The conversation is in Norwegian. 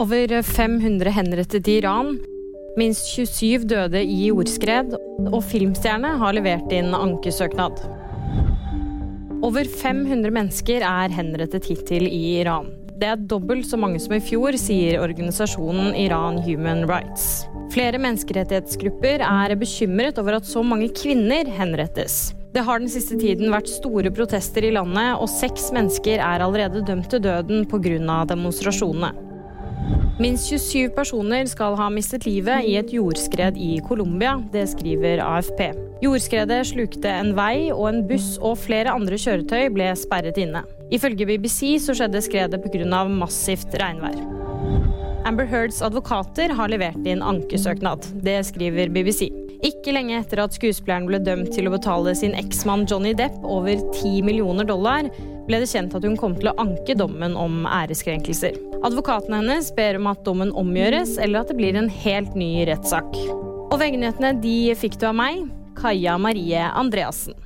Over 500 henrettet i Iran. Minst 27 døde i jordskred. Og filmstjerne har levert inn ankesøknad. Over 500 mennesker er henrettet hittil i Iran. Det er dobbelt så mange som i fjor, sier organisasjonen Iran Human Rights. Flere menneskerettighetsgrupper er bekymret over at så mange kvinner henrettes. Det har den siste tiden vært store protester i landet, og seks mennesker er allerede dømt til døden pga. demonstrasjonene. Minst 27 personer skal ha mistet livet i et jordskred i Colombia. Det skriver AFP. Jordskredet slukte en vei, og en buss og flere andre kjøretøy ble sperret inne. Ifølge BBC så skjedde skredet pga. massivt regnvær. Amber Heards advokater har levert inn ankesøknad. Det skriver BBC. Ikke lenge etter at skuespilleren ble dømt til å betale sin eksmann Johnny Depp over 10 millioner dollar, ble det kjent at hun kom til å anke dommen om æreskrenkelser. Advokaten hennes ber om at dommen omgjøres, eller at det blir en helt ny rettssak. Og VG-nyhetene de fikk du av meg, Kaja Marie Andreassen.